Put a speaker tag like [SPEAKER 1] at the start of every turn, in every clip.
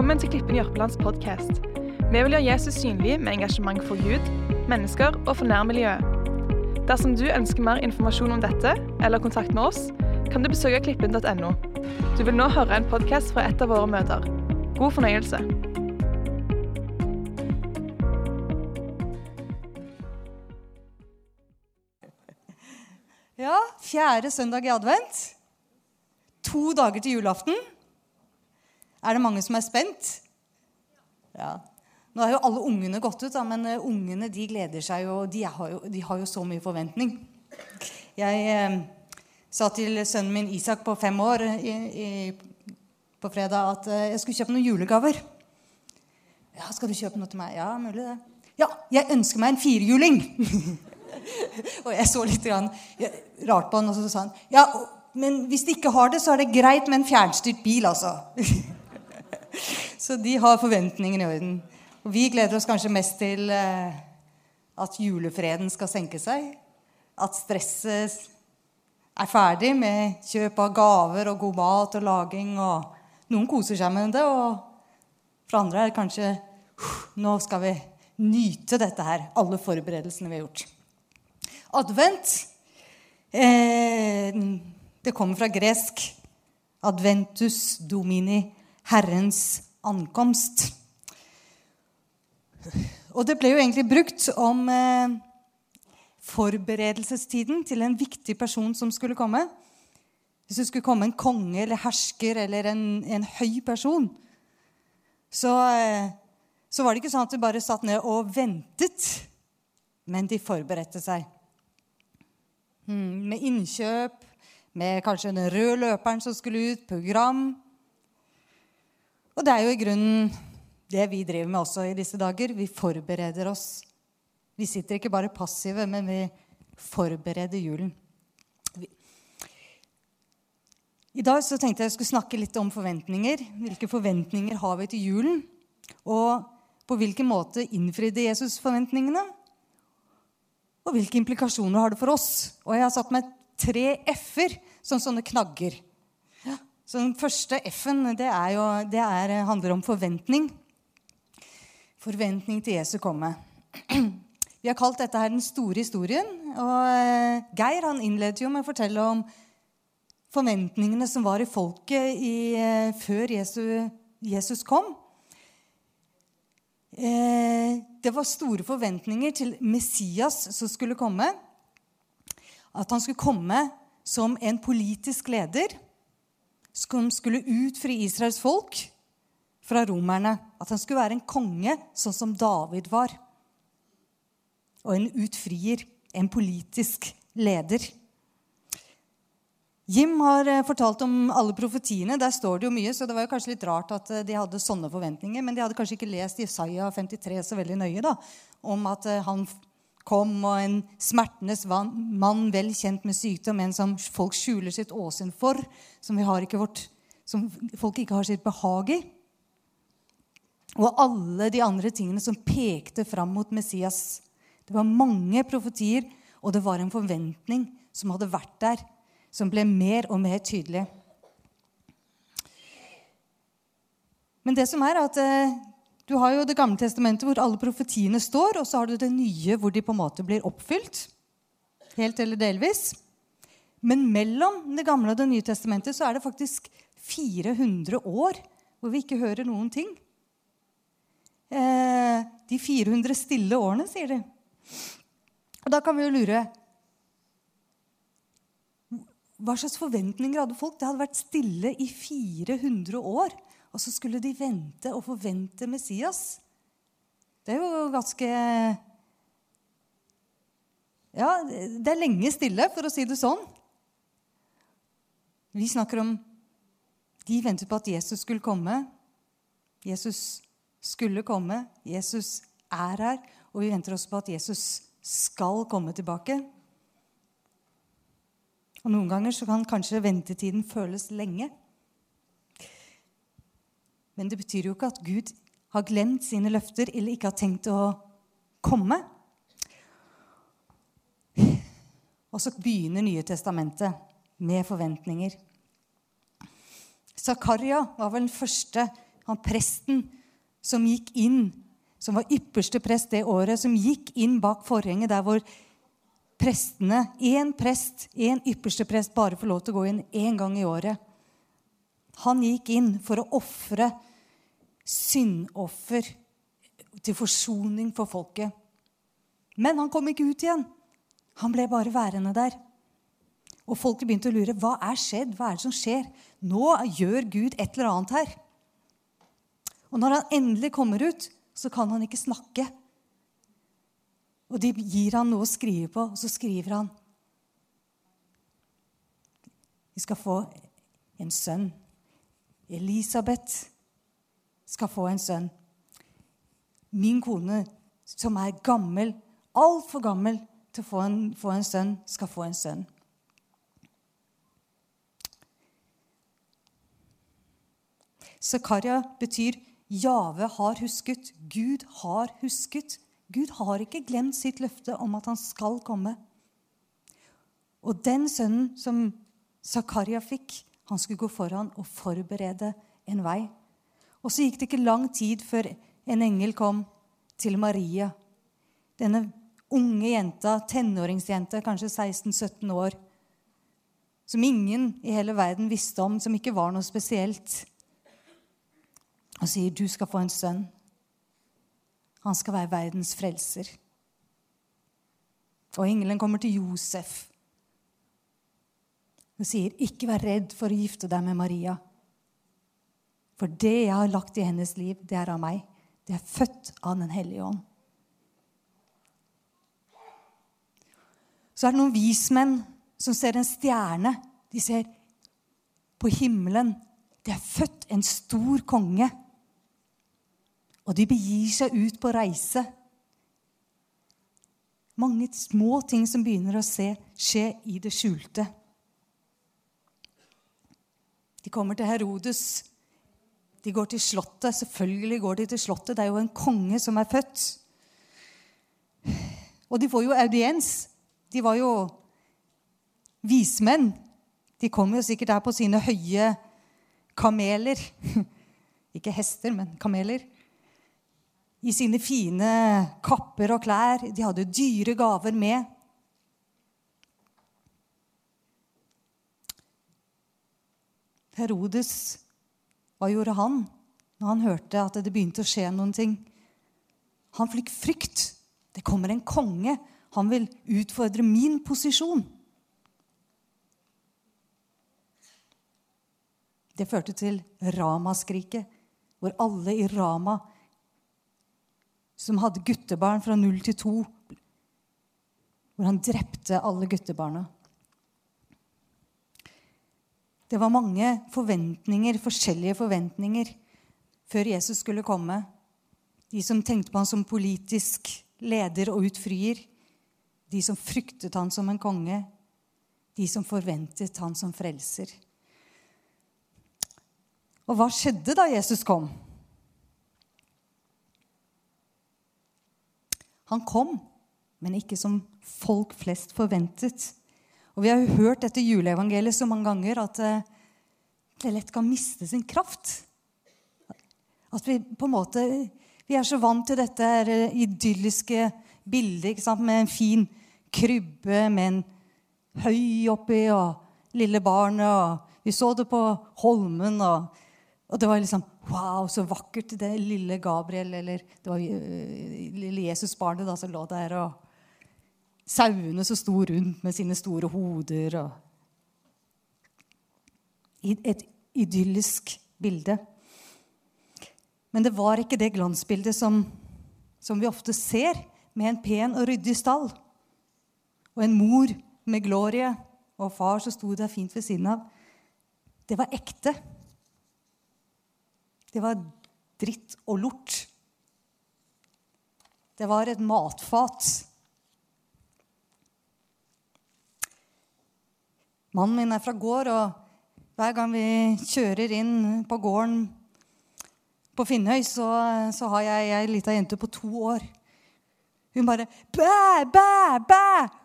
[SPEAKER 1] Velkommen til Klippen Jørpelands podkast. Vi vil gjøre Jesus synlig med engasjement for Gud, mennesker og for nærmiljøet. Dersom du ønsker mer informasjon om dette, eller kontakt med oss, kan du besøke klippen.no. Du vil nå høre en podkast fra et av våre møter. God fornøyelse.
[SPEAKER 2] Ja, fjerde søndag i advent. To dager til julaften. Er det mange som er spent? Ja. Nå har jo alle ungene gått ut, da, men uh, ungene de gleder seg jo. De har jo, de har jo så mye forventning. Jeg eh, sa til sønnen min Isak på fem år i, i, på fredag at eh, jeg skulle kjøpe noen julegaver. Ja, skal du kjøpe noe til meg? Ja, mulig det. Ja, jeg ønsker meg en firehjuling. og jeg så litt grann, rart på han, og så sa han ja, men hvis de ikke har det, så er det greit med en fjernstyrt bil, altså. så de har forventningene i orden. Og vi gleder oss kanskje mest til eh, at julefreden skal senke seg. At stresset er ferdig med kjøp av gaver og god mat og laging. og Noen koser seg med det, og for andre er det kanskje Nå skal vi nyte dette her, alle forberedelsene vi har gjort. Advent eh, det kommer fra gresk 'adventus domini', Herrens ankomst. Og det ble jo egentlig brukt om eh, forberedelsestiden til en viktig person som skulle komme. Hvis det skulle komme en konge eller hersker eller en, en høy person, så, eh, så, var det ikke sånn at de bare satt ned og ventet, men de forberedte seg. Hmm, med innkjøp, med kanskje den røde løperen som skulle ut, program. Og det er jo i grunnen det vi driver med også i disse dager. Vi forbereder oss. Vi sitter ikke bare passive, men vi forbereder julen. I dag så tenkte jeg jeg skulle snakke litt om forventninger. Hvilke forventninger har vi til julen? Og på hvilken måte innfridde Jesus forventningene? Og hvilke implikasjoner har det for oss? Og jeg har satt meg tre f-er som sånne knagger. Så Den første F-en det, jo, det er, handler om forventning. Forventning til Jesu komme. Vi har kalt dette her den store historien. Og eh, Geir han innledet jo med å fortelle om forventningene som var i folket i, eh, før Jesus, Jesus kom. Eh, det var store forventninger til Messias som skulle komme at han skulle komme som en politisk leder som skulle utfri Israels folk fra romerne. At han skulle være en konge sånn som David var. Og en utfrier, en politisk leder. Jim har eh, fortalt om alle profetiene. Der står det jo mye, så det var jo kanskje litt rart at eh, de hadde sånne forventninger. Men de hadde kanskje ikke lest Jesaja 53 så veldig nøye da, om at eh, han kom, og en smertenes mann vel kjent med sykdom, en som folk skjuler sitt åsyn for, som, vårt, som folk ikke har sitt behag i. Og alle de andre tingene som pekte fram mot Messias. Det var mange profetier, og det var en forventning som hadde vært der, som ble mer og mer tydelig. Men det som er at eh, du har jo Det gamle testamentet hvor alle profetiene står, og så har du det nye hvor de på en måte blir oppfylt. Helt eller delvis. Men mellom Det gamle og Det nye testamentet så er det faktisk 400 år hvor vi ikke hører noen ting. Eh, de 400 stille årene, sier de. Og Da kan vi jo lure Hva slags forventninger hadde folk? Det hadde vært stille i 400 år. Og så skulle de vente og forvente Messias. Det er jo ganske Ja, det er lenge stille, for å si det sånn. Vi snakker om De ventet på at Jesus skulle komme. Jesus skulle komme. Jesus er her. Og vi venter også på at Jesus skal komme tilbake. Og Noen ganger så kan kanskje ventetiden føles lenge. Men det betyr jo ikke at Gud har glemt sine løfter eller ikke har tenkt å komme. Og så begynner Nye testamentet med forventninger. Zakaria var vel den første han presten som gikk inn, som var ypperste prest det året, som gikk inn bak forhenget der hvor prestene, én prest, én ypperste prest, bare får lov til å gå inn én gang i året. Han gikk inn for å ofre syndoffer til forsoning for folket. Men han kom ikke ut igjen. Han ble bare værende der. Og folket begynte å lure. Hva er skjedd? Hva er det som skjer? Nå gjør Gud et eller annet her. Og når han endelig kommer ut, så kan han ikke snakke. Og de gir han noe å skrive på, og så skriver han Vi skal få en sønn. Elisabeth skal få en sønn. Min kone, som er gammel, altfor gammel til å få en, få en sønn, skal få en sønn. Zakaria betyr Jave har husket. Gud har husket. Gud har ikke glemt sitt løfte om at han skal komme. Og den sønnen som Zakaria fikk, han skulle gå foran og forberede en vei. Og så gikk det ikke lang tid før en engel kom til Maria. Denne unge jenta, tenåringsjente, kanskje 16-17 år, som ingen i hele verden visste om, som ikke var noe spesielt og sier, 'Du skal få en sønn. Han skal være verdens frelser.' Og engelen kommer til Josef og sier, 'Ikke vær redd for å gifte deg med Maria.' For det jeg har lagt i hennes liv, det er av meg. Det er født av Den hellige ånd. Så er det noen vismenn som ser en stjerne. De ser på himmelen. Det er født en stor konge. Og de begir seg ut på reise. Mange små ting som begynner å se, skje i det skjulte. De kommer til Herodes. De går til slottet. Selvfølgelig går de til slottet. Det er jo en konge som er født. Og de får jo audiens. De var jo vismenn. De kom jo sikkert der på sine høye kameler. Ikke hester, men kameler i sine fine kapper og klær. De hadde dyre gaver med. Herodes, hva gjorde han når han hørte at det begynte å skje noen ting? Han fikk frykt. Det kommer en konge. Han vil utfordre min posisjon. Det førte til ramaskriket, hvor alle i Rama som hadde guttebarn fra null til to, hvor han drepte alle guttebarna. Det var mange forventninger, forskjellige forventninger før Jesus skulle komme. De som tenkte på han som politisk leder og utfrier. De som fryktet han som en konge. De som forventet han som frelser. Og hva skjedde da Jesus kom? Han kom, men ikke som folk flest forventet. Og Vi har jo hørt dette juleevangeliet så mange ganger at eh, det lett kan miste sin kraft. At vi på en måte Vi er så vant til dette idylliske bildet med en fin krybbe med en høy oppi og lille barnet. og Vi så det på Holmen. og, og det var liksom Wow, så vakkert, det lille Gabriel, eller det var uh, lille Jesusbarnet da, som lå der. Og sauene som sto rundt med sine store hoder. Og et idyllisk bilde. Men det var ikke det glansbildet som, som vi ofte ser, med en pen og ryddig stall. Og en mor med glorie og far som sto der fint ved siden av. Det var ekte. Det var dritt og lort. Det var et matfat. Mannen min er fra gård, og hver gang vi kjører inn på gården på Finnøy, så, så har jeg ei lita jente på to år. Hun bare bæ, bæ, bæ!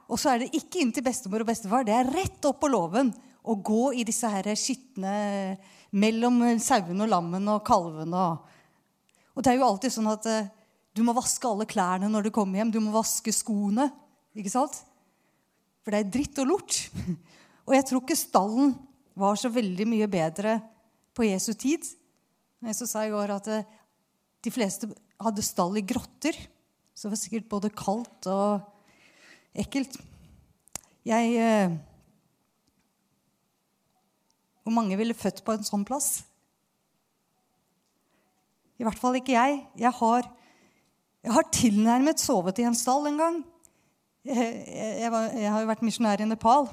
[SPEAKER 2] Og så er det ikke inn til bestemor og bestefar. Det er rett opp på låven å gå i disse her skitne mellom sauene og lammene og kalvene. Og, det er jo alltid sånn at eh, du må vaske alle klærne når du kommer hjem. Du må vaske skoene. Ikke sant? For det er dritt og lort. Og jeg tror ikke stallen var så veldig mye bedre på Jesu tid. Jeg sa i går at eh, de fleste hadde stall i grotter. Så det var sikkert både kaldt og ekkelt. Jeg eh, Hvor mange ville født på en sånn plass? I hvert fall ikke jeg. Jeg har, jeg har tilnærmet sovet i en stall en gang. Jeg, jeg, var, jeg har jo vært misjonær i Nepal.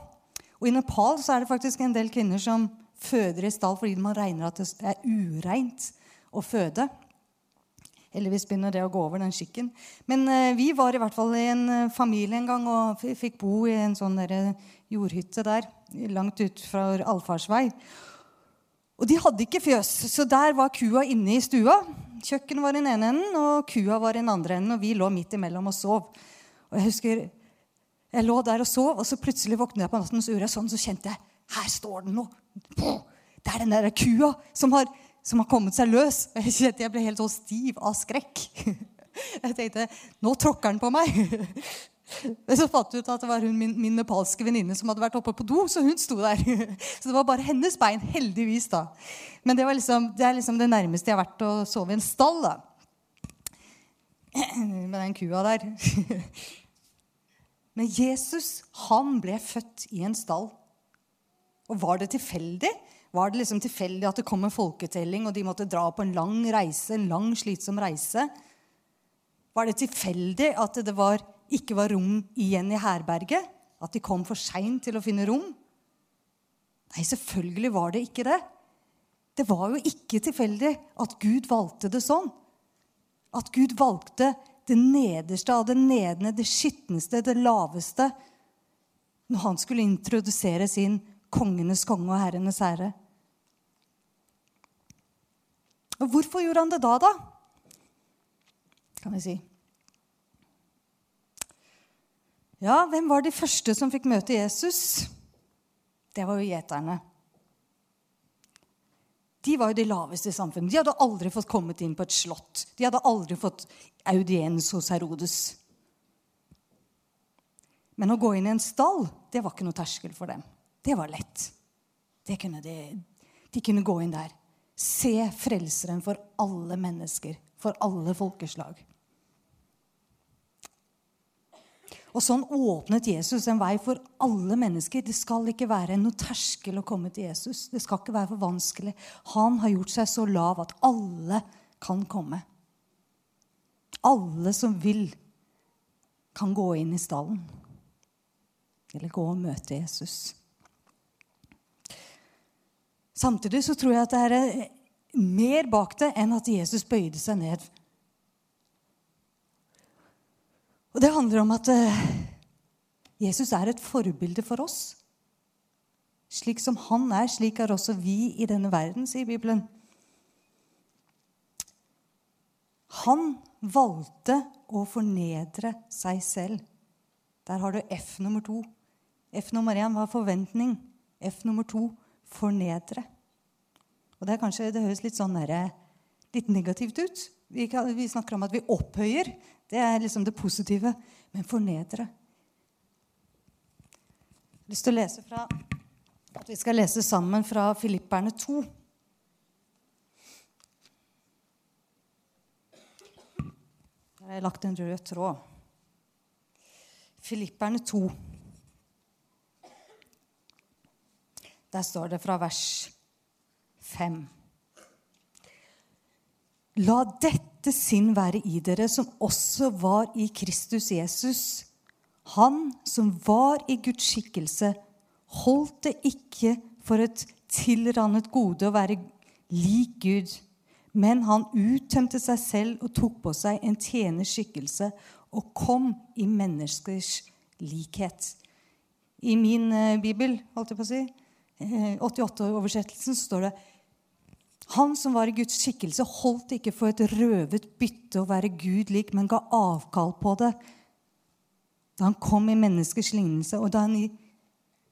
[SPEAKER 2] Og i Nepal så er det faktisk en del kvinner som føder i stall fordi man regner at det er ureint å føde. Heldigvis begynner det å gå over, den skikken. Men eh, vi var i hvert fall i en eh, familie en gang og fikk bo i en sånn der, jordhytte der langt ut fra allfarsvei. Og de hadde ikke fjøs, så der var kua inne i stua. Kjøkkenet var i den ene enden, og kua var i den andre enden. Og vi lå midt imellom og sov. Og Jeg husker jeg lå der og sov, og så plutselig våknet jeg på natten, og så gjorde jeg sånn, så kjente jeg her står den noe. Det er den der kua som har som har kommet seg løs. Og jeg kjente jeg ble helt så stiv av skrekk. Jeg tenkte nå tråkker den på meg. Men så fant jeg ut at det var hun, min, min nepalske venninne som hadde vært oppe på do. Så hun sto der. Så det var bare hennes bein. Heldigvis, da. Men det, liksom, det er liksom det nærmeste jeg har vært å sove i en stall. da. Med den kua der. Men Jesus, han ble født i en stall. Og var det tilfeldig? Var det liksom tilfeldig at det kom en folketelling, og de måtte dra på en lang reise, en lang, slitsom reise? Var det tilfeldig at det var, ikke var rom igjen i herberget? At de kom for seint til å finne rom? Nei, selvfølgelig var det ikke det. Det var jo ikke tilfeldig at Gud valgte det sånn. At Gud valgte det nederste av det nedne, det skitneste, det laveste, når han skulle introdusere sin kongenes konge og herrenes herre. Og hvorfor gjorde han det da, da? Kan vi si. Ja, hvem var de første som fikk møte Jesus? Det var jo gjeterne. De var jo de laveste i samfunnet. De hadde aldri fått kommet inn på et slott. De hadde aldri fått audiens hos Herodes. Men å gå inn i en stall, det var ikke noe terskel for dem. Det var lett. Det kunne de, de kunne gå inn der se Frelseren for alle mennesker, for alle folkeslag. Og Sånn åpnet Jesus en vei for alle mennesker. Det skal ikke være noe terskel å komme til Jesus. Det skal ikke være for vanskelig. Han har gjort seg så lav at alle kan komme. Alle som vil, kan gå inn i stallen. Eller gå og møte Jesus. Samtidig så tror jeg at det er mer bak det enn at Jesus bøyde seg ned. Og det handler om at eh, Jesus er et forbilde for oss. Slik som han er, slik er også vi i denne verden, sier Bibelen. Han valgte å fornedre seg selv. Der har du F nummer to. F nummer én var forventning. F nummer to fornedre. Og det, kanskje, det høres litt sånn der, litt negativt ut. Vi, kan, vi, snakker om at vi opphøyer. Det er liksom det positive. Men fornedre. Jeg har lyst til å lese fra at vi skal lese sammen fra Filipperne 2. Der har jeg lagt en rød tråd. Filipperne 2. Der står det fra vers 5. La dette sinn være i dere som også var i Kristus Jesus. Han som var i Guds skikkelse, holdt det ikke for et tilrannet gode å være lik Gud, men han uttømte seg selv og tok på seg en tjenerskikkelse og kom i menneskers likhet. I min eh, bibel, holdt jeg på å si, 88-oversettelsen står det han som var i Guds skikkelse, holdt ikke for et røvet bytte å være Gud lik, men ga avkall på det da han kom i menneskers lignelse, og da han i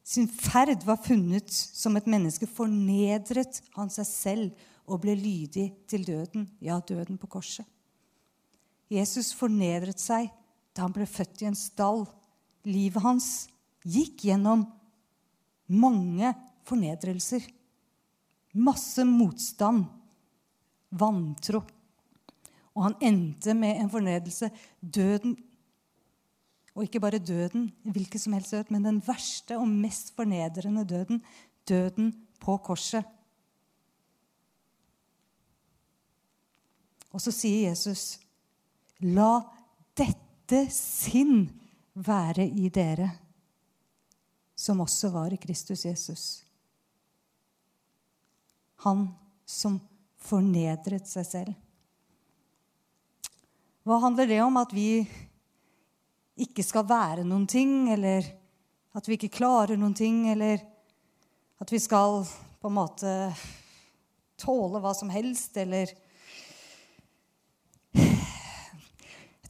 [SPEAKER 2] sin ferd var funnet som et menneske, fornedret han seg selv og ble lydig til døden, ja, døden på korset. Jesus fornedret seg da han ble født i en stall. Livet hans gikk gjennom mange fornedrelser. Masse motstand, vantro. Og han endte med en fornedrelse. Døden og ikke bare døden, hvilken som helst død, men den verste og mest fornedrende døden. Døden på korset. Og så sier Jesus, 'La dette sinn være i dere', som også var i Kristus Jesus. Han som fornedret seg selv. Hva handler det om? At vi ikke skal være noen ting, eller at vi ikke klarer noen ting, eller at vi skal på en måte tåle hva som helst, eller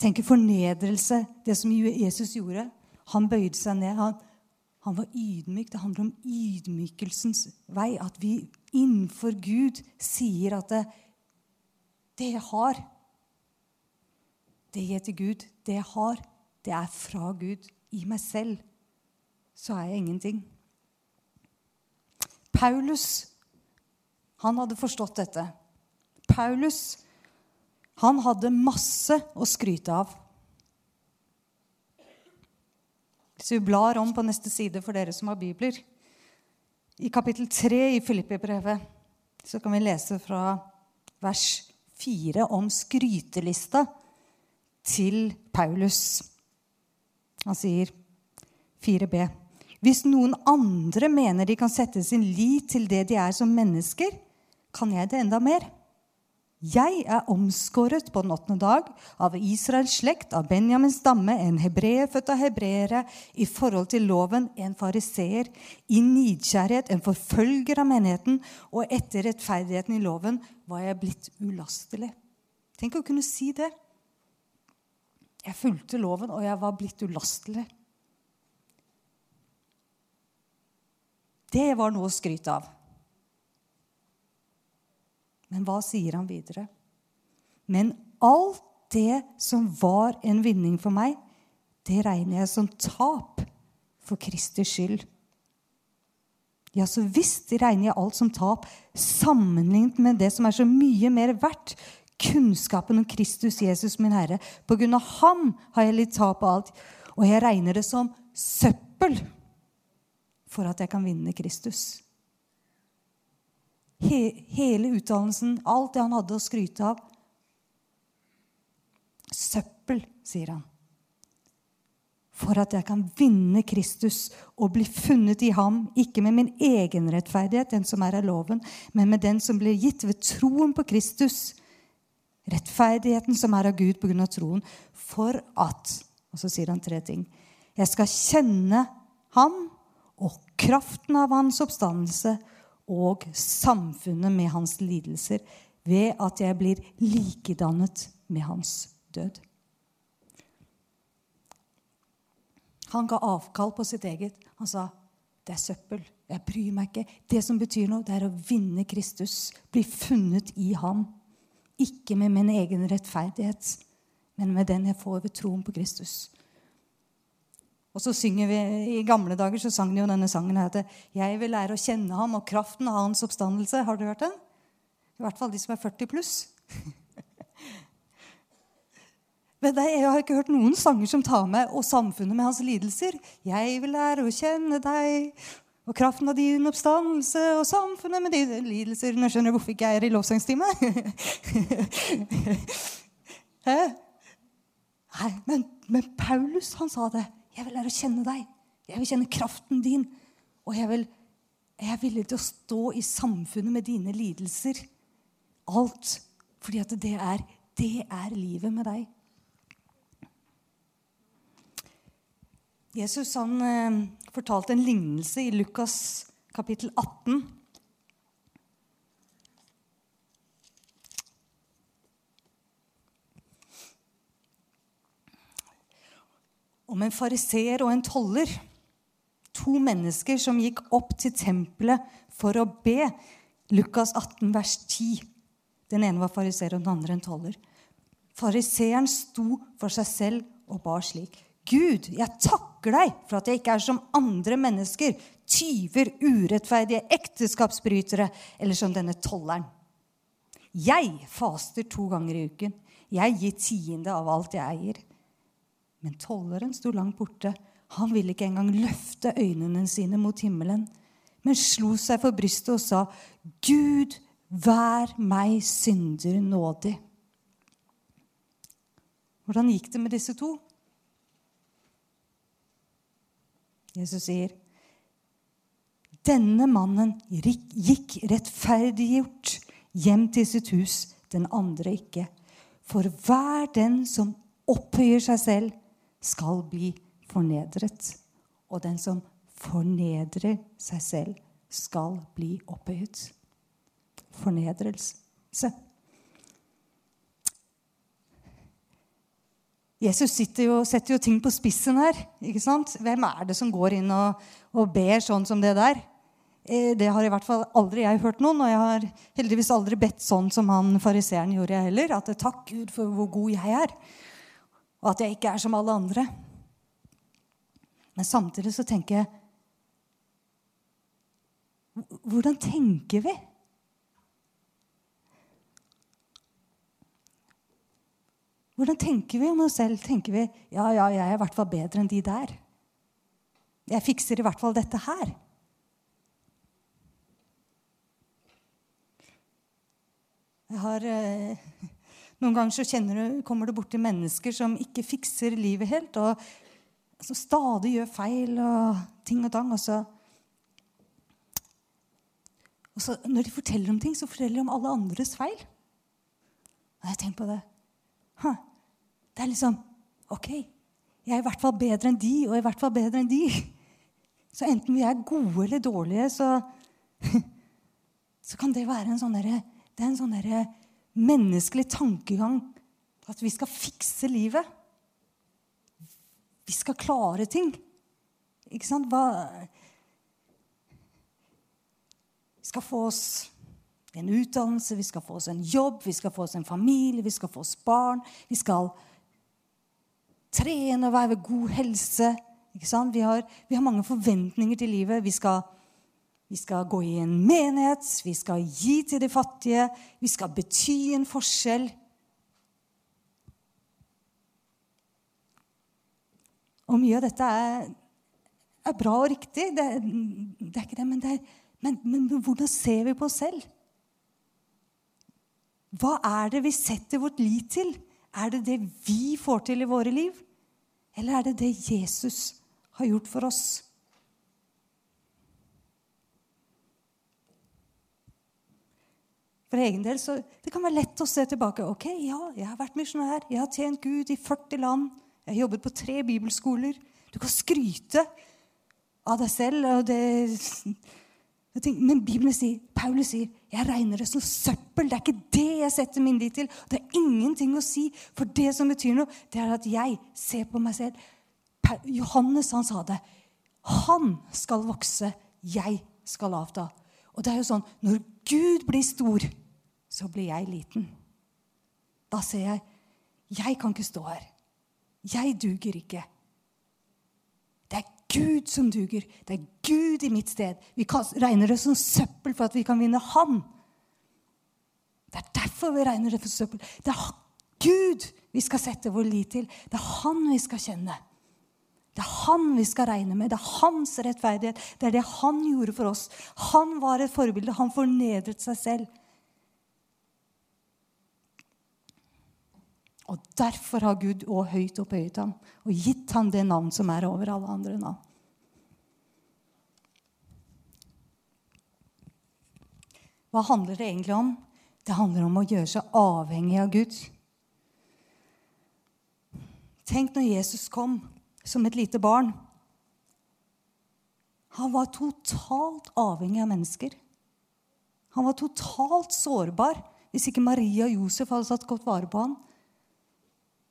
[SPEAKER 2] Jeg tenker fornedrelse, det som Jesus gjorde. Han bøyde seg ned. Han, han var ydmyk. Det handler om ydmykelsens vei. At vi innenfor Gud sier at det, det jeg har, det jeg til Gud, det jeg har, det er fra Gud. I meg selv så er jeg ingenting. Paulus, han hadde forstått dette. Paulus, han hadde masse å skryte av. Hvis vi blar om på neste side for dere som har bibler, i kapittel 3 i Filippibrevet, så kan vi lese fra vers 4 om skrytelista til Paulus. Han sier 4b. Hvis noen andre mener de kan sette sin lit til det de er som mennesker, kan jeg det enda mer. Jeg er omskåret på den åttende dag av Israels slekt, av Benjamins stamme, en hebreer født av hebreere, i forhold til loven, en fariseer, i nidkjærhet, en forfølger av menigheten, og etter rettferdigheten i loven var jeg blitt ulastelig. Tenk å kunne si det. Jeg fulgte loven, og jeg var blitt ulastelig. Det var noe å skryte av. Men hva sier han videre? Men alt det som var en vinning for meg, det regner jeg som tap for Kristers skyld. Ja, så visst regner jeg alt som tap sammenlignet med det som er så mye mer verdt, kunnskapen om Kristus Jesus, min Herre. På grunn av ham har jeg litt tap av alt, og jeg regner det som søppel for at jeg kan vinne Kristus. He, hele utdannelsen, alt det han hadde å skryte av Søppel, sier han. For at jeg kan vinne Kristus og bli funnet i ham, ikke med min egen rettferdighet, den som er av loven, men med den som blir gitt ved troen på Kristus Rettferdigheten som er av Gud pga. troen, for at Og så sier han tre ting. Jeg skal kjenne ham og kraften av hans oppstandelse og samfunnet med hans lidelser ved at jeg blir likedannet med hans død. Han ga avkall på sitt eget. Han sa, 'Det er søppel. Jeg bryr meg ikke.' Det som betyr noe, det er å vinne Kristus. Bli funnet i ham. Ikke med min egen rettferdighet, men med den jeg får ved troen på Kristus. Og så synger vi, I gamle dager så sang de jo denne sangen her til 'Jeg vil lære å kjenne ham og kraften av hans oppstandelse'. Har du hørt den? I hvert fall de som er 40 pluss. Men jeg har ikke hørt noen sanger som tar med 'og samfunnet med hans lidelser'. 'Jeg vil lære å kjenne deg og kraften av din oppstandelse og samfunnet med dine lidelser. Nå skjønner du hvorfor ikke jeg er i lovsangstime. Nei, men, men, Paulus han sa det. Jeg vil lære å kjenne deg. Jeg vil kjenne kraften din. Og jeg, vil, jeg er villig til å stå i samfunnet med dine lidelser. Alt. Fordi at det er, det er livet med deg. Jesus han eh, fortalte en lignelse i Lukas kapittel 18. Om en fariseer og en toller. to mennesker som gikk opp til tempelet for å be. Lukas 18, vers 10. Den ene var fariseer, og den andre en toller. Fariseeren sto for seg selv og bar slik. Gud, jeg takker deg for at jeg ikke er som andre mennesker, tyver, urettferdige ekteskapsbrytere, eller som denne tolleren. Jeg faster to ganger i uken. Jeg gir tiende av alt jeg eier. Men tolleren sto langt borte. Han ville ikke engang løfte øynene sine mot himmelen, men slo seg for brystet og sa, Gud, vær meg synder nådig. Hvordan gikk det med disse to? Jesus sier, denne mannen gikk rettferdiggjort hjem til sitt hus, den andre ikke. For hver den som opphøyer seg selv, skal bli fornedret. Og den som fornedrer seg selv, skal bli opphøyet. Fornedrelse. Jesus jo, setter jo ting på spissen her. ikke sant? Hvem er det som går inn og, og ber sånn som det der? Eh, det har i hvert fall aldri jeg hørt noen, og jeg har heldigvis aldri bedt sånn som han fariseeren gjorde, jeg heller. At takk Gud for hvor god jeg er, og at jeg ikke er som alle andre. Men samtidig så tenker jeg Hvordan tenker vi? Hvordan tenker vi om oss selv? Tenker vi ja, ja, jeg er i hvert fall bedre enn de der? Jeg fikser i hvert fall dette her. Jeg har, eh, noen ganger så du, kommer du borti mennesker som ikke fikser livet helt, og som stadig gjør feil og ting og tang. Og så, og så når de forteller om ting, så forteller de om alle andres feil. Og jeg tenker på det. Huh. Det er liksom OK, jeg er i hvert fall bedre enn de, og i hvert fall bedre enn de. Så enten vi er gode eller dårlige, så, så kan det være en sånn derre Det er en sånn derre menneskelig tankegang at vi skal fikse livet. Vi skal klare ting. Ikke sant? Hva Vi skal få oss en utdannelse, vi skal få oss en jobb, vi skal få oss en familie, vi skal få oss barn. Vi skal trene og være ved god helse. Vi har, vi, har, mange forventninger til livet. Vi skal, vi skal, gå i en menighet, vi skal gi til de fattige, vi skal bety en forskjell. Og mye av dette er, er bra og riktig. Det, det, er ikke det, men, det er, men, men hvordan ser vi på oss selv? Hva er det vi setter vårt lit til? Er det det vi får til i våre liv? Eller er det det Jesus har gjort for oss? For egen del så Det kan være lett å se tilbake. Ok, ja, jeg har vært misjonær. Jeg har tjent Gud i 40 land. Jeg har jobbet på tre bibelskoler. Du kan skryte av deg selv. og det men Bibelen sier, Paulus sier jeg regner det som søppel. Det er ikke det jeg setter min lit til. Det er ingenting å si, for det som betyr noe, det er at jeg ser på meg selv. Johannes han sa det. Han skal vokse, jeg skal avta. Og det er jo sånn, Når Gud blir stor, så blir jeg liten. Da ser jeg jeg kan ikke stå her. Jeg duger ikke. Det er Gud som duger. Det er Gud i mitt sted. Vi regner det som søppel for at vi kan vinne Han. Det er derfor vi regner det for søppel. Det er Gud vi skal sette vår lit til. Det er Han vi skal kjenne. Det er Han vi skal regne med. Det er hans rettferdighet. Det er det han gjorde for oss. Han var et forbilde. Han fornedret seg selv. Og Derfor har Gud òg høyt opphøyet ham og gitt ham det navn som er over alle andre navn. Hva handler det egentlig om? Det handler om å gjøre seg avhengig av Gud. Tenk når Jesus kom som et lite barn. Han var totalt avhengig av mennesker. Han var totalt sårbar. Hvis ikke Maria og Josef hadde satt godt vare på ham,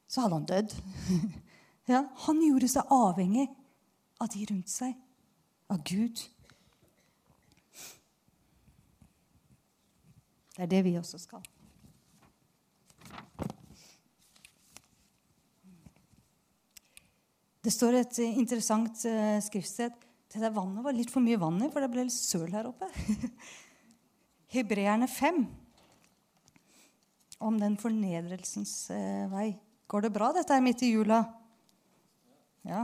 [SPEAKER 2] så hadde han dødd. Ja, han gjorde seg avhengig av de rundt seg. av Gud. Det er det vi også skal. Det står et interessant uh, skriftsted. Det der vannet var litt for mye vann i, for det ble litt søl her oppe. Hebreerne 5 om den fornedrelsens uh, vei. Går det bra, dette her midt i jula? Ja.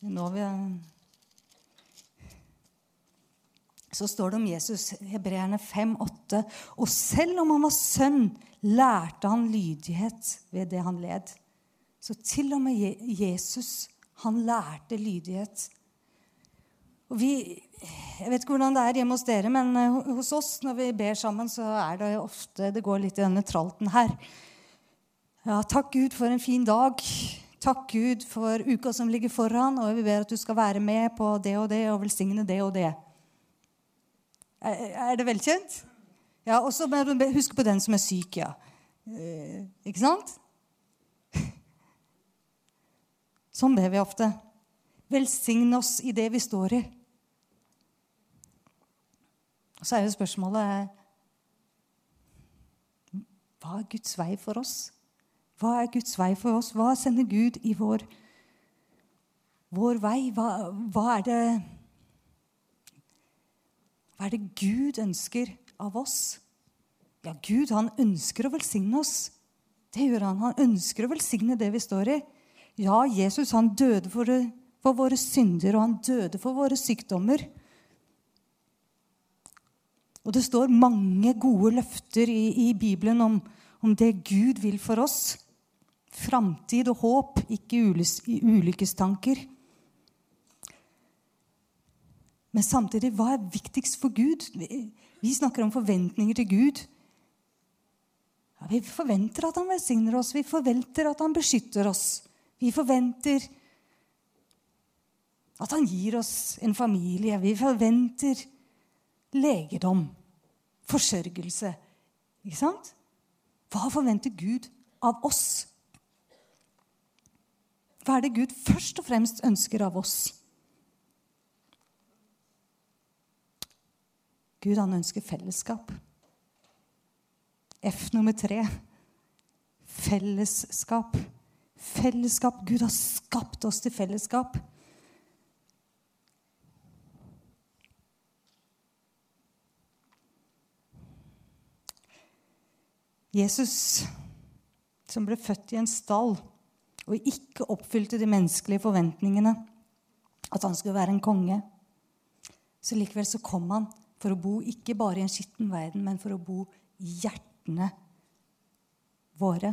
[SPEAKER 2] Nå vi Så står det om Jesus, hebreerne 5, 8. Og selv om han var sønn, lærte han lydighet ved det han led. Så til og med Jesus, han lærte lydighet. Og vi, jeg vet ikke hvordan det er hjemme hos dere, men eh, hos oss når vi ber sammen, så er det ofte det går litt i denne tralten her. Ja, takk Gud for en fin dag. Takk Gud for uka som ligger foran, og vi ber at du skal være med på det og det og velsigne det og det. Er, det velkjent? Ja, Og så husk på den som er syk, ja. Eh, ikke sant? Sånn ber vi ofte. Velsign oss i det vi står i. Så er jo spørsmålet Hva er Guds vei for oss? Hva er Guds vei for oss? Hva sender Gud i vår, vår vei? Hva, hva, er det Hva er det Gud ønsker av oss? Ja, Gud han ønsker å velsigne oss. Det gjør han. Han ønsker å velsigne det vi står i. Ja, Jesus han døde for, for våre synder, og han døde for våre sykdommer. Og det står mange gode løfter i, i Bibelen om, om, det Gud vil for oss. Framtid og håp, ikke ulykkestanker. Men samtidig, hva er viktigst for Gud? Vi snakker om forventninger til Gud. Ja, vi forventer at han velsigner oss, vi forventer at han beskytter oss. Vi forventer at han gir oss en familie. Vi forventer legedom, forsørgelse. Ikke sant? Hva forventer Gud av oss? Hva er det Gud først og fremst ønsker av oss? Gud han ønsker fellesskap. F nummer tre fellesskap. Fellesskap. Gud har skapt oss til fellesskap. Jesus, som ble født i en stall og ikke oppfylte de menneskelige forventningene, at han skulle være en konge, så likevel så kom han for å bo ikke bare i en skitten verden, men for å bo i hjertene våre.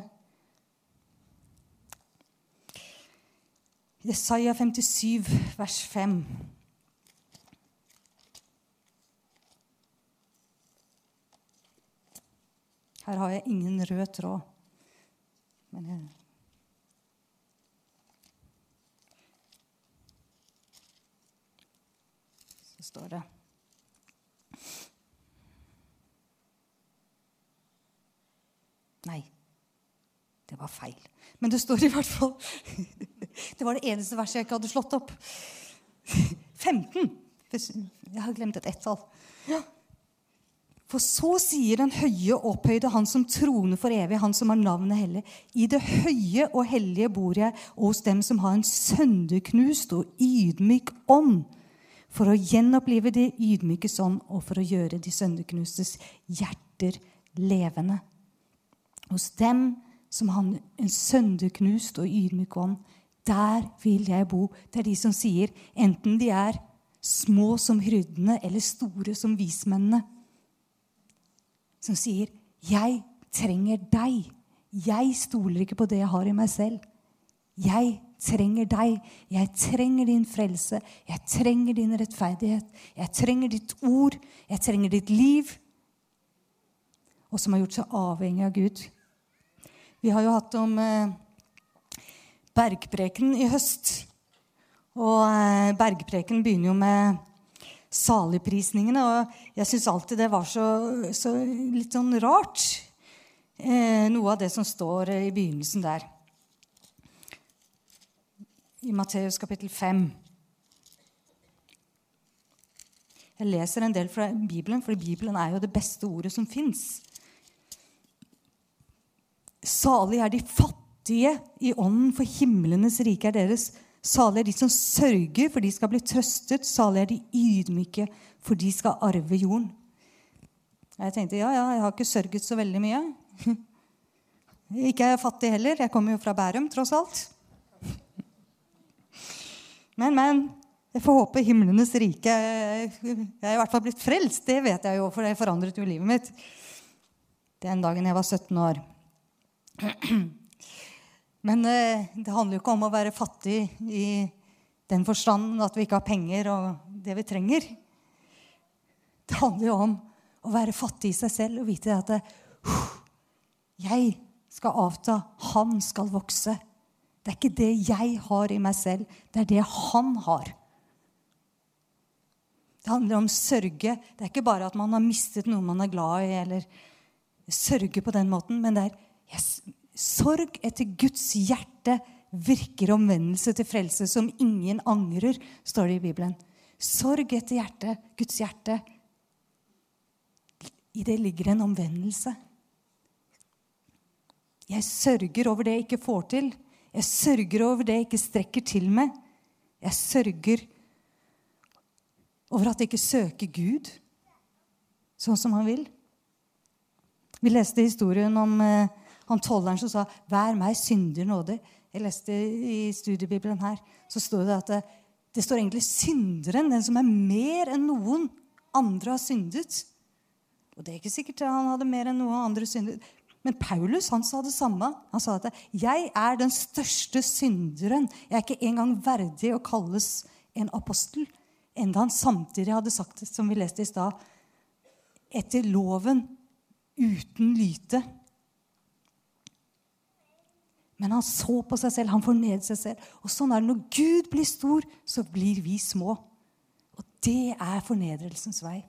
[SPEAKER 2] Jesaja 57, vers 5. Her har jeg ingen rød tråd. Men jeg står det Nei, det var feil. Men det står i hvert fall Det var det eneste verset jeg ikke hadde slått opp. 15. Jeg har glemt et ett-tall. Ja. For så sier den høye opphøyde, han som troner for evig, han som har navnet hellig. I det høye og hellige bor jeg hos dem som har en sønderknust og ydmyk ånd, for å gjenopplive de ydmykes ånd og for å gjøre de sønderknustes hjerter levende. Hos dem som har en sønderknust og ydmyk ånd, der vil jeg bo. Det er de som sier, enten de er små som hyrdene eller store som vismennene, som sier, 'Jeg trenger deg. Jeg stoler ikke på det jeg har i meg selv.' 'Jeg trenger deg. Jeg trenger din frelse. Jeg trenger din rettferdighet. Jeg trenger ditt ord. Jeg trenger ditt liv.' Og som har gjort seg avhengig av Gud. Vi har jo hatt om eh, bergpreken i høst. Og eh, bergpreken begynner jo med saligprisningene. Og jeg syns alltid det var så, så litt sånn rart, eh, noe av det som står i begynnelsen der. I Matteus kapittel 5. Jeg leser en del fra Bibelen, for Bibelen er jo det beste ordet som fins. Salig er de fattige i ånden, for himlenes rike er deres. Salig er de som sørger, for de skal bli trøstet. Salig er de ydmyke, for de skal arve jorden. Jeg tenkte ja, ja, jeg har ikke sørget så veldig mye. Ikke er jeg fattig heller. Jeg kommer jo fra Bærum, tross alt. Men, men. Jeg får håpe himlenes rike Jeg er i hvert fall blitt frelst. Det vet jeg jo, for det forandret jo livet mitt den dagen jeg var 17 år. Men eh, det handler jo ikke om å være fattig i den forstand at vi ikke har penger og det vi trenger. Det handler jo om å være fattig i seg selv og vite at det, jeg skal avta, han skal vokse. Det er ikke det jeg har i meg selv, det er det han har. Det handler om sørge. Det er ikke bare at man har mistet noe man er glad i, eller sørge på den måten, men det er yes, sorg etter Guds hjerte virker omvendelse til frelse som ingen angrer, står det i Bibelen. Sorg etter hjertet, Guds hjerte. I det ligger en omvendelse. Jeg sørger over det jeg ikke får til. Jeg sørger over det jeg ikke strekker til med. Jeg sørger over at jeg ikke søker Gud sånn som han vil. Vi leste historien om eh, han tolleren som sa 'Vær meg synder nådig'. Jeg leste i studiebibelen her, så står det at det, det står egentlig synderen, den som er mer enn noen andre har syndet. Og det er ikke sikkert han hadde mer enn noen andre syndet. Men Paulus han sa det samme. Han sa at 'jeg er den største synderen'. 'Jeg er ikke engang verdig å kalles en apostel' enda han samtidig hadde sagt, som vi leste i stad, etter loven uten lyte. Men han så på seg selv, han fornedret seg selv. Og sånn er det når Gud blir stor, så blir vi små. Og det er fornedrelsens vei.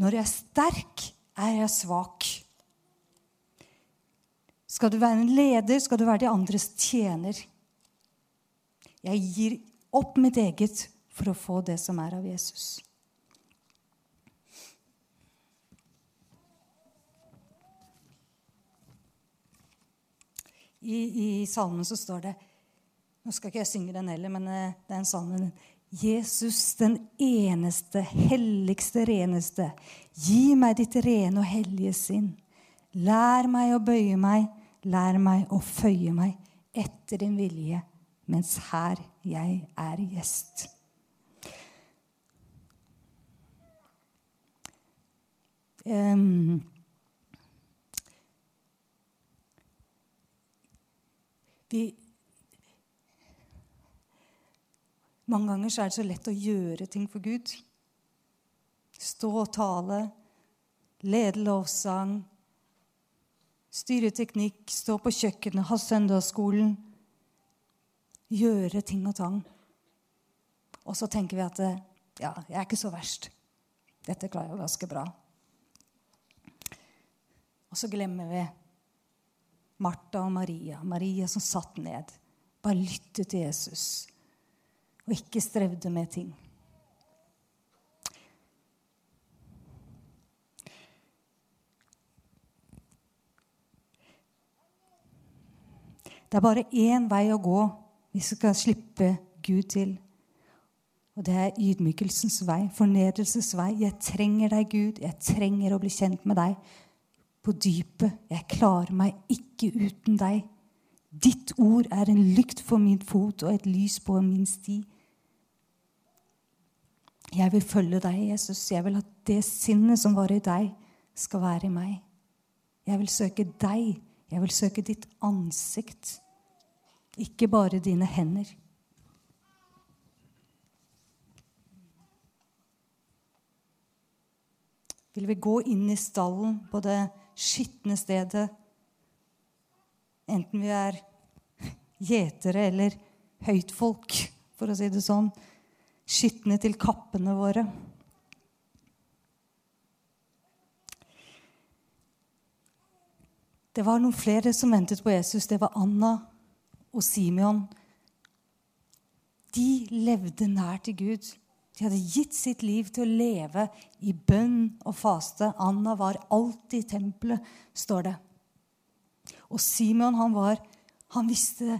[SPEAKER 2] Når jeg er sterk, er jeg svak. Skal du være en leder, skal du være de andres tjener. Jeg gir opp mitt eget for å få det som er av Jesus. I, i salmen så står det Nå skal ikke jeg synge den heller, men eh, det er en salme. Jesus, den eneste, helligste, reneste. Gi meg ditt rene og hellige sinn. Lær meg å bøye meg Lær meg å føye meg etter din vilje, mens her jeg er gjest. Um, vi Mange ganger er det så lett å gjøre ting for Gud. Stå og tale, lede lovsang, styre teknikk, stå på kjøkkenet, ha søndagsskolen. Gjøre ting og tang. Og så tenker vi at ja, jeg er ikke så verst. Dette klarer jeg ganske bra. Og så glemmer vi Martha og Maria. Maria som satt ned, bare lyttet til Jesus og ikke strevde med ting. Det er bare én vei å gå hvis vi skal slippe Gud til. Og det er ydmykelsens vei, fornedrelsens vei. Jeg trenger deg, Gud. Jeg trenger å bli kjent med deg på dypet. Jeg klarer meg ikke uten deg. Ditt ord er en lykt for min fot og et lys på min sti. Jeg vil følge deg, Jesus. Jeg vil at det sinnet som var i deg, skal være i meg. Jeg vil søke deg. Jeg vil søke ditt ansikt ikke bare dine hender. Vil vi gå inn i stallen på det skitne stedet, enten vi er gjetere eller høytfolk, for å si det sånn, skitne til kappene våre? Det var noen flere som ventet på Jesus. Det var Anna og Simeon De levde nær til Gud. De hadde gitt sitt liv til å leve i bønn og faste. Anna var alltid i tempelet, står det. Og Simeon, han var Han visste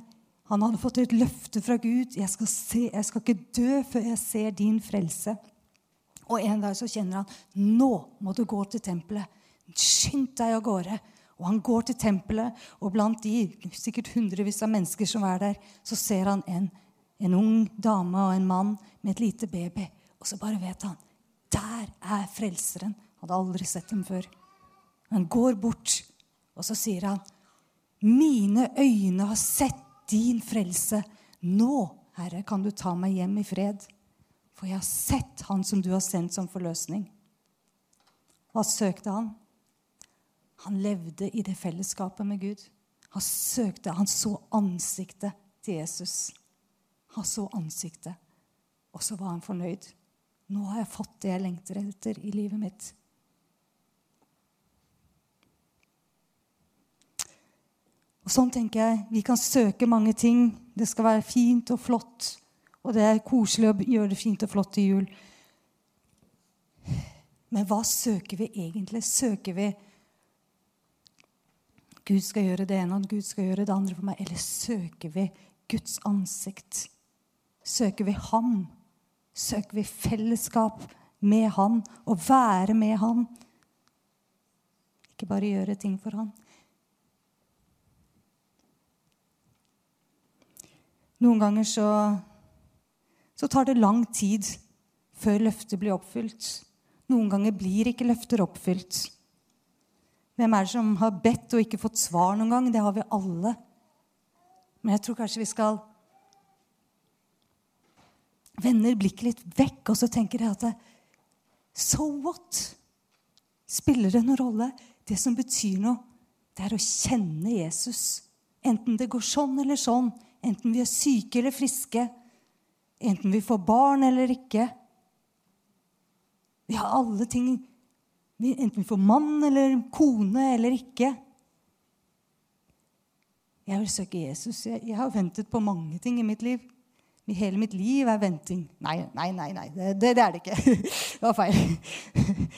[SPEAKER 2] Han hadde fått et løfte fra Gud. Jeg skal, se, jeg skal ikke dø før jeg ser din frelse. Og en dag så kjenner han nå må du gå til tempelet. Skynd deg av gårde. Og han går til tempelet, og blant de sikkert hundrevis av mennesker som er der, så ser han en, en ung dame og en mann med et lite baby. Og så bare vet han der er frelseren. Hadde aldri sett dem før. Han går bort, og så sier han, 'Mine øyne har sett din frelse. Nå, Herre, kan du ta meg hjem i fred.' For jeg har sett Han som du har sendt som forløsning. Hva søkte han? Han levde i det fellesskapet med Gud. Han søkte, han så ansiktet til Jesus. Han så ansiktet, og så var han fornøyd. Nå har jeg fått det jeg lengter etter i livet mitt. Og Sånn tenker jeg. Vi kan søke mange ting. Det skal være fint og flott. Og det er koselig å gjøre det fint og flott til jul. Men hva søker vi egentlig? Søker vi Gud skal gjøre det ene, og Gud skal gjøre det andre for meg? Eller søker vi Guds ansikt? Søker vi Ham? Søker vi fellesskap med Han og være med Han? Ikke bare gjøre ting for Han. Noen ganger så, så tar det lang tid før løftet blir oppfylt. Noen ganger blir ikke løfter oppfylt. Hvem er det som har bedt og ikke fått svar noen gang? Det har vi alle. Men jeg tror kanskje vi skal vende blikket litt vekk, og så tenker jeg at So what? Spiller det noen rolle? Det som betyr noe, det er å kjenne Jesus. Enten det går sånn eller sånn. Enten vi er syke eller friske. Enten vi får barn eller ikke. Vi har alle ting Enten vi får mann eller kone eller ikke. Jeg vil søke Jesus. Jeg, har ventet på mange ting i mitt liv. Hele mitt liv er venting. Nei, nei, nei. nei. Det, det, det, er det ikke. Det var feil.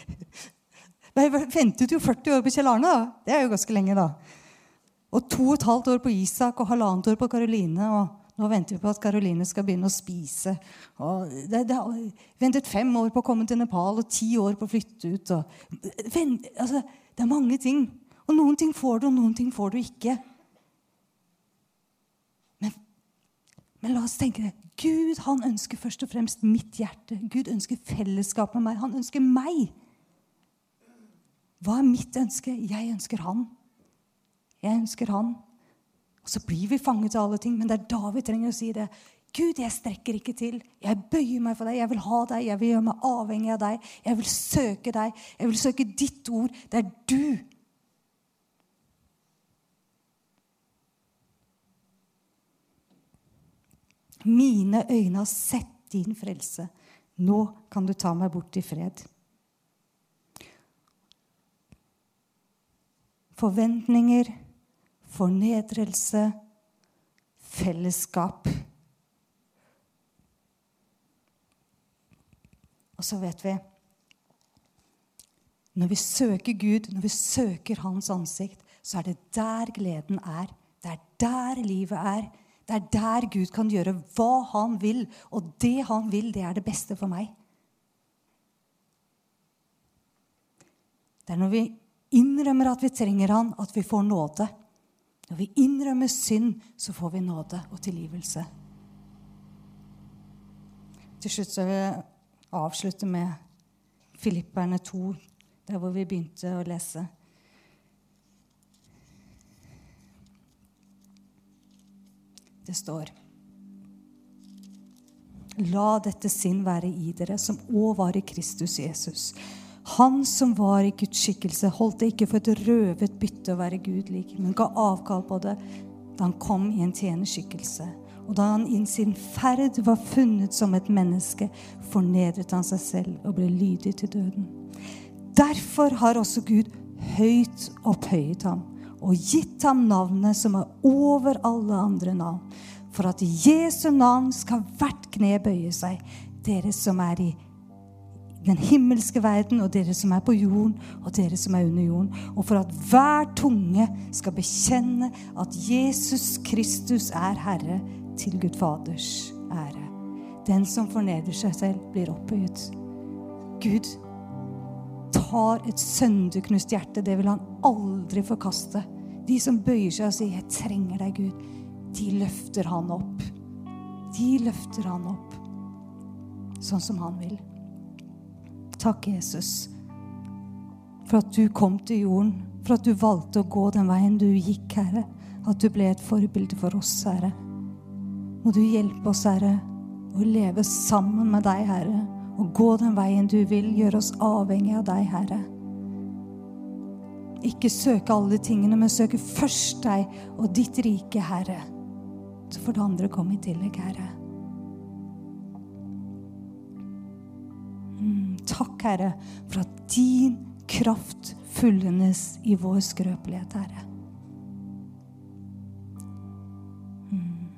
[SPEAKER 2] Jeg ventet jo 40 år på Kjell Arne. da. Det er jo ganske lenge, da. Og to og et halvt år på Isak og halvannet år på Karoline. Og nå venter vi på at Karoline skal begynne å spise. Og det, det, ventet fem år på å komme til Nepal og ti år på å flytte ut. Og, vent, altså, det er mange ting. Og noen ting får du, og noen ting får du ikke. Men, men la oss tenke det. Gud han ønsker først og fremst mitt hjerte. Gud ønsker fellesskap med meg. Han ønsker meg. Hva er mitt ønske? Jeg ønsker han. Jeg ønsker han. Og så blir vi fanget av alle ting, men det er da vi trenger å si det. Gud, jeg strekker ikke til. Jeg bøyer meg for deg. Jeg vil ha deg. Jeg vil gjøre meg avhengig av deg. Jeg vil søke deg. Jeg vil søke ditt ord. Det er du. Mine øyne har sett din frelse. Nå kan du ta meg bort i fred. Forventninger fornedrelse, fellesskap. Og så vet vi Når vi søker Gud, når vi søker Hans ansikt, så er det der gleden er. Det er der livet er. Det er der Gud kan gjøre hva han vil. Og det han vil, det er det beste for meg. Det er når vi innrømmer at vi trenger han, at vi får nåde. Når vi innrømmer synd, så får vi nåde og tilgivelse. Til slutt så vil jeg avslutte med Filipperne 2, der hvor vi begynte å lese. Det står La dette sinn være i dere, som òg var i Kristus Jesus han som var i Guds skikkelse, holdt det ikke for et røvet bytte å være Gud lik, men ga avkall på det da han kom i en tjenerskikkelse. Og da han i sin ferd var funnet som et menneske, fornedret han seg selv og ble lydig til døden. Derfor har også Gud høyt opphøyet ham og gitt ham navnet som er over alle andre navn for at Jesu navn skal hvert kne bøye seg, dere som er i den himmelske verden, og dere som er på jorden, og dere som er under jorden. Og for at hver tunge skal bekjenne at Jesus Kristus er Herre, til Gud Faders ære. Den som forneder seg selv, blir opphøyet. Gud tar et sønderknust hjerte. Det vil han aldri forkaste. De som bøyer seg og sier 'Jeg trenger deg, Gud', de løfter han opp. De løfter han opp sånn som han vil. Takk, Jesus, for at du kom til jorden, for at du valgte å gå den veien du gikk, Herre. At du ble et forbilde for oss, Herre. Må du hjelpe oss, Herre, å leve sammen med deg, Herre, og gå den veien du vil. Gjøre oss avhengig av deg, Herre. Ikke søke alle tingene, men søke først deg og ditt rike, Herre. Så får det andre komme i tillegg, Herre. Takk, Herre, for at din kraft fullendes i vår skrøpelighet, Herre. Mm,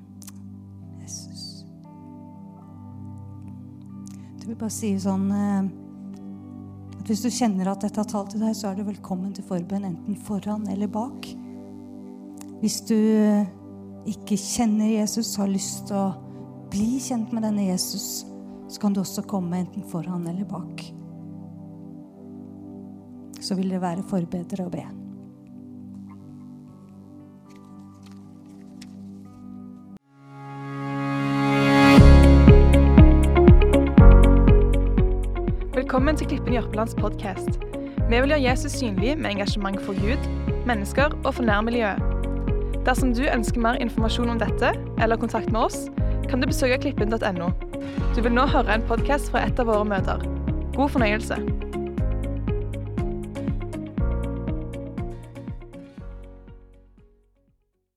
[SPEAKER 2] Jesus. Du vil bare si sånn eh, at Hvis du kjenner at dette har talt til deg, så er du velkommen til forbønn enten foran eller bak. Hvis du eh, ikke kjenner Jesus, har lyst til å bli kjent med denne Jesus, så kan du også komme enten foran eller bak. Så vil det være forbedre å be.
[SPEAKER 1] Velkommen til Klippen Jørpelands podkast. Vi vil gjøre Jesus synlig med engasjement for Gud, mennesker og for nærmiljøet. Dersom du ønsker mer informasjon om dette, eller kontakt med oss, kan du besøke klippen.no. Du vil nå høre en podkast fra et av våre møter. God fornøyelse.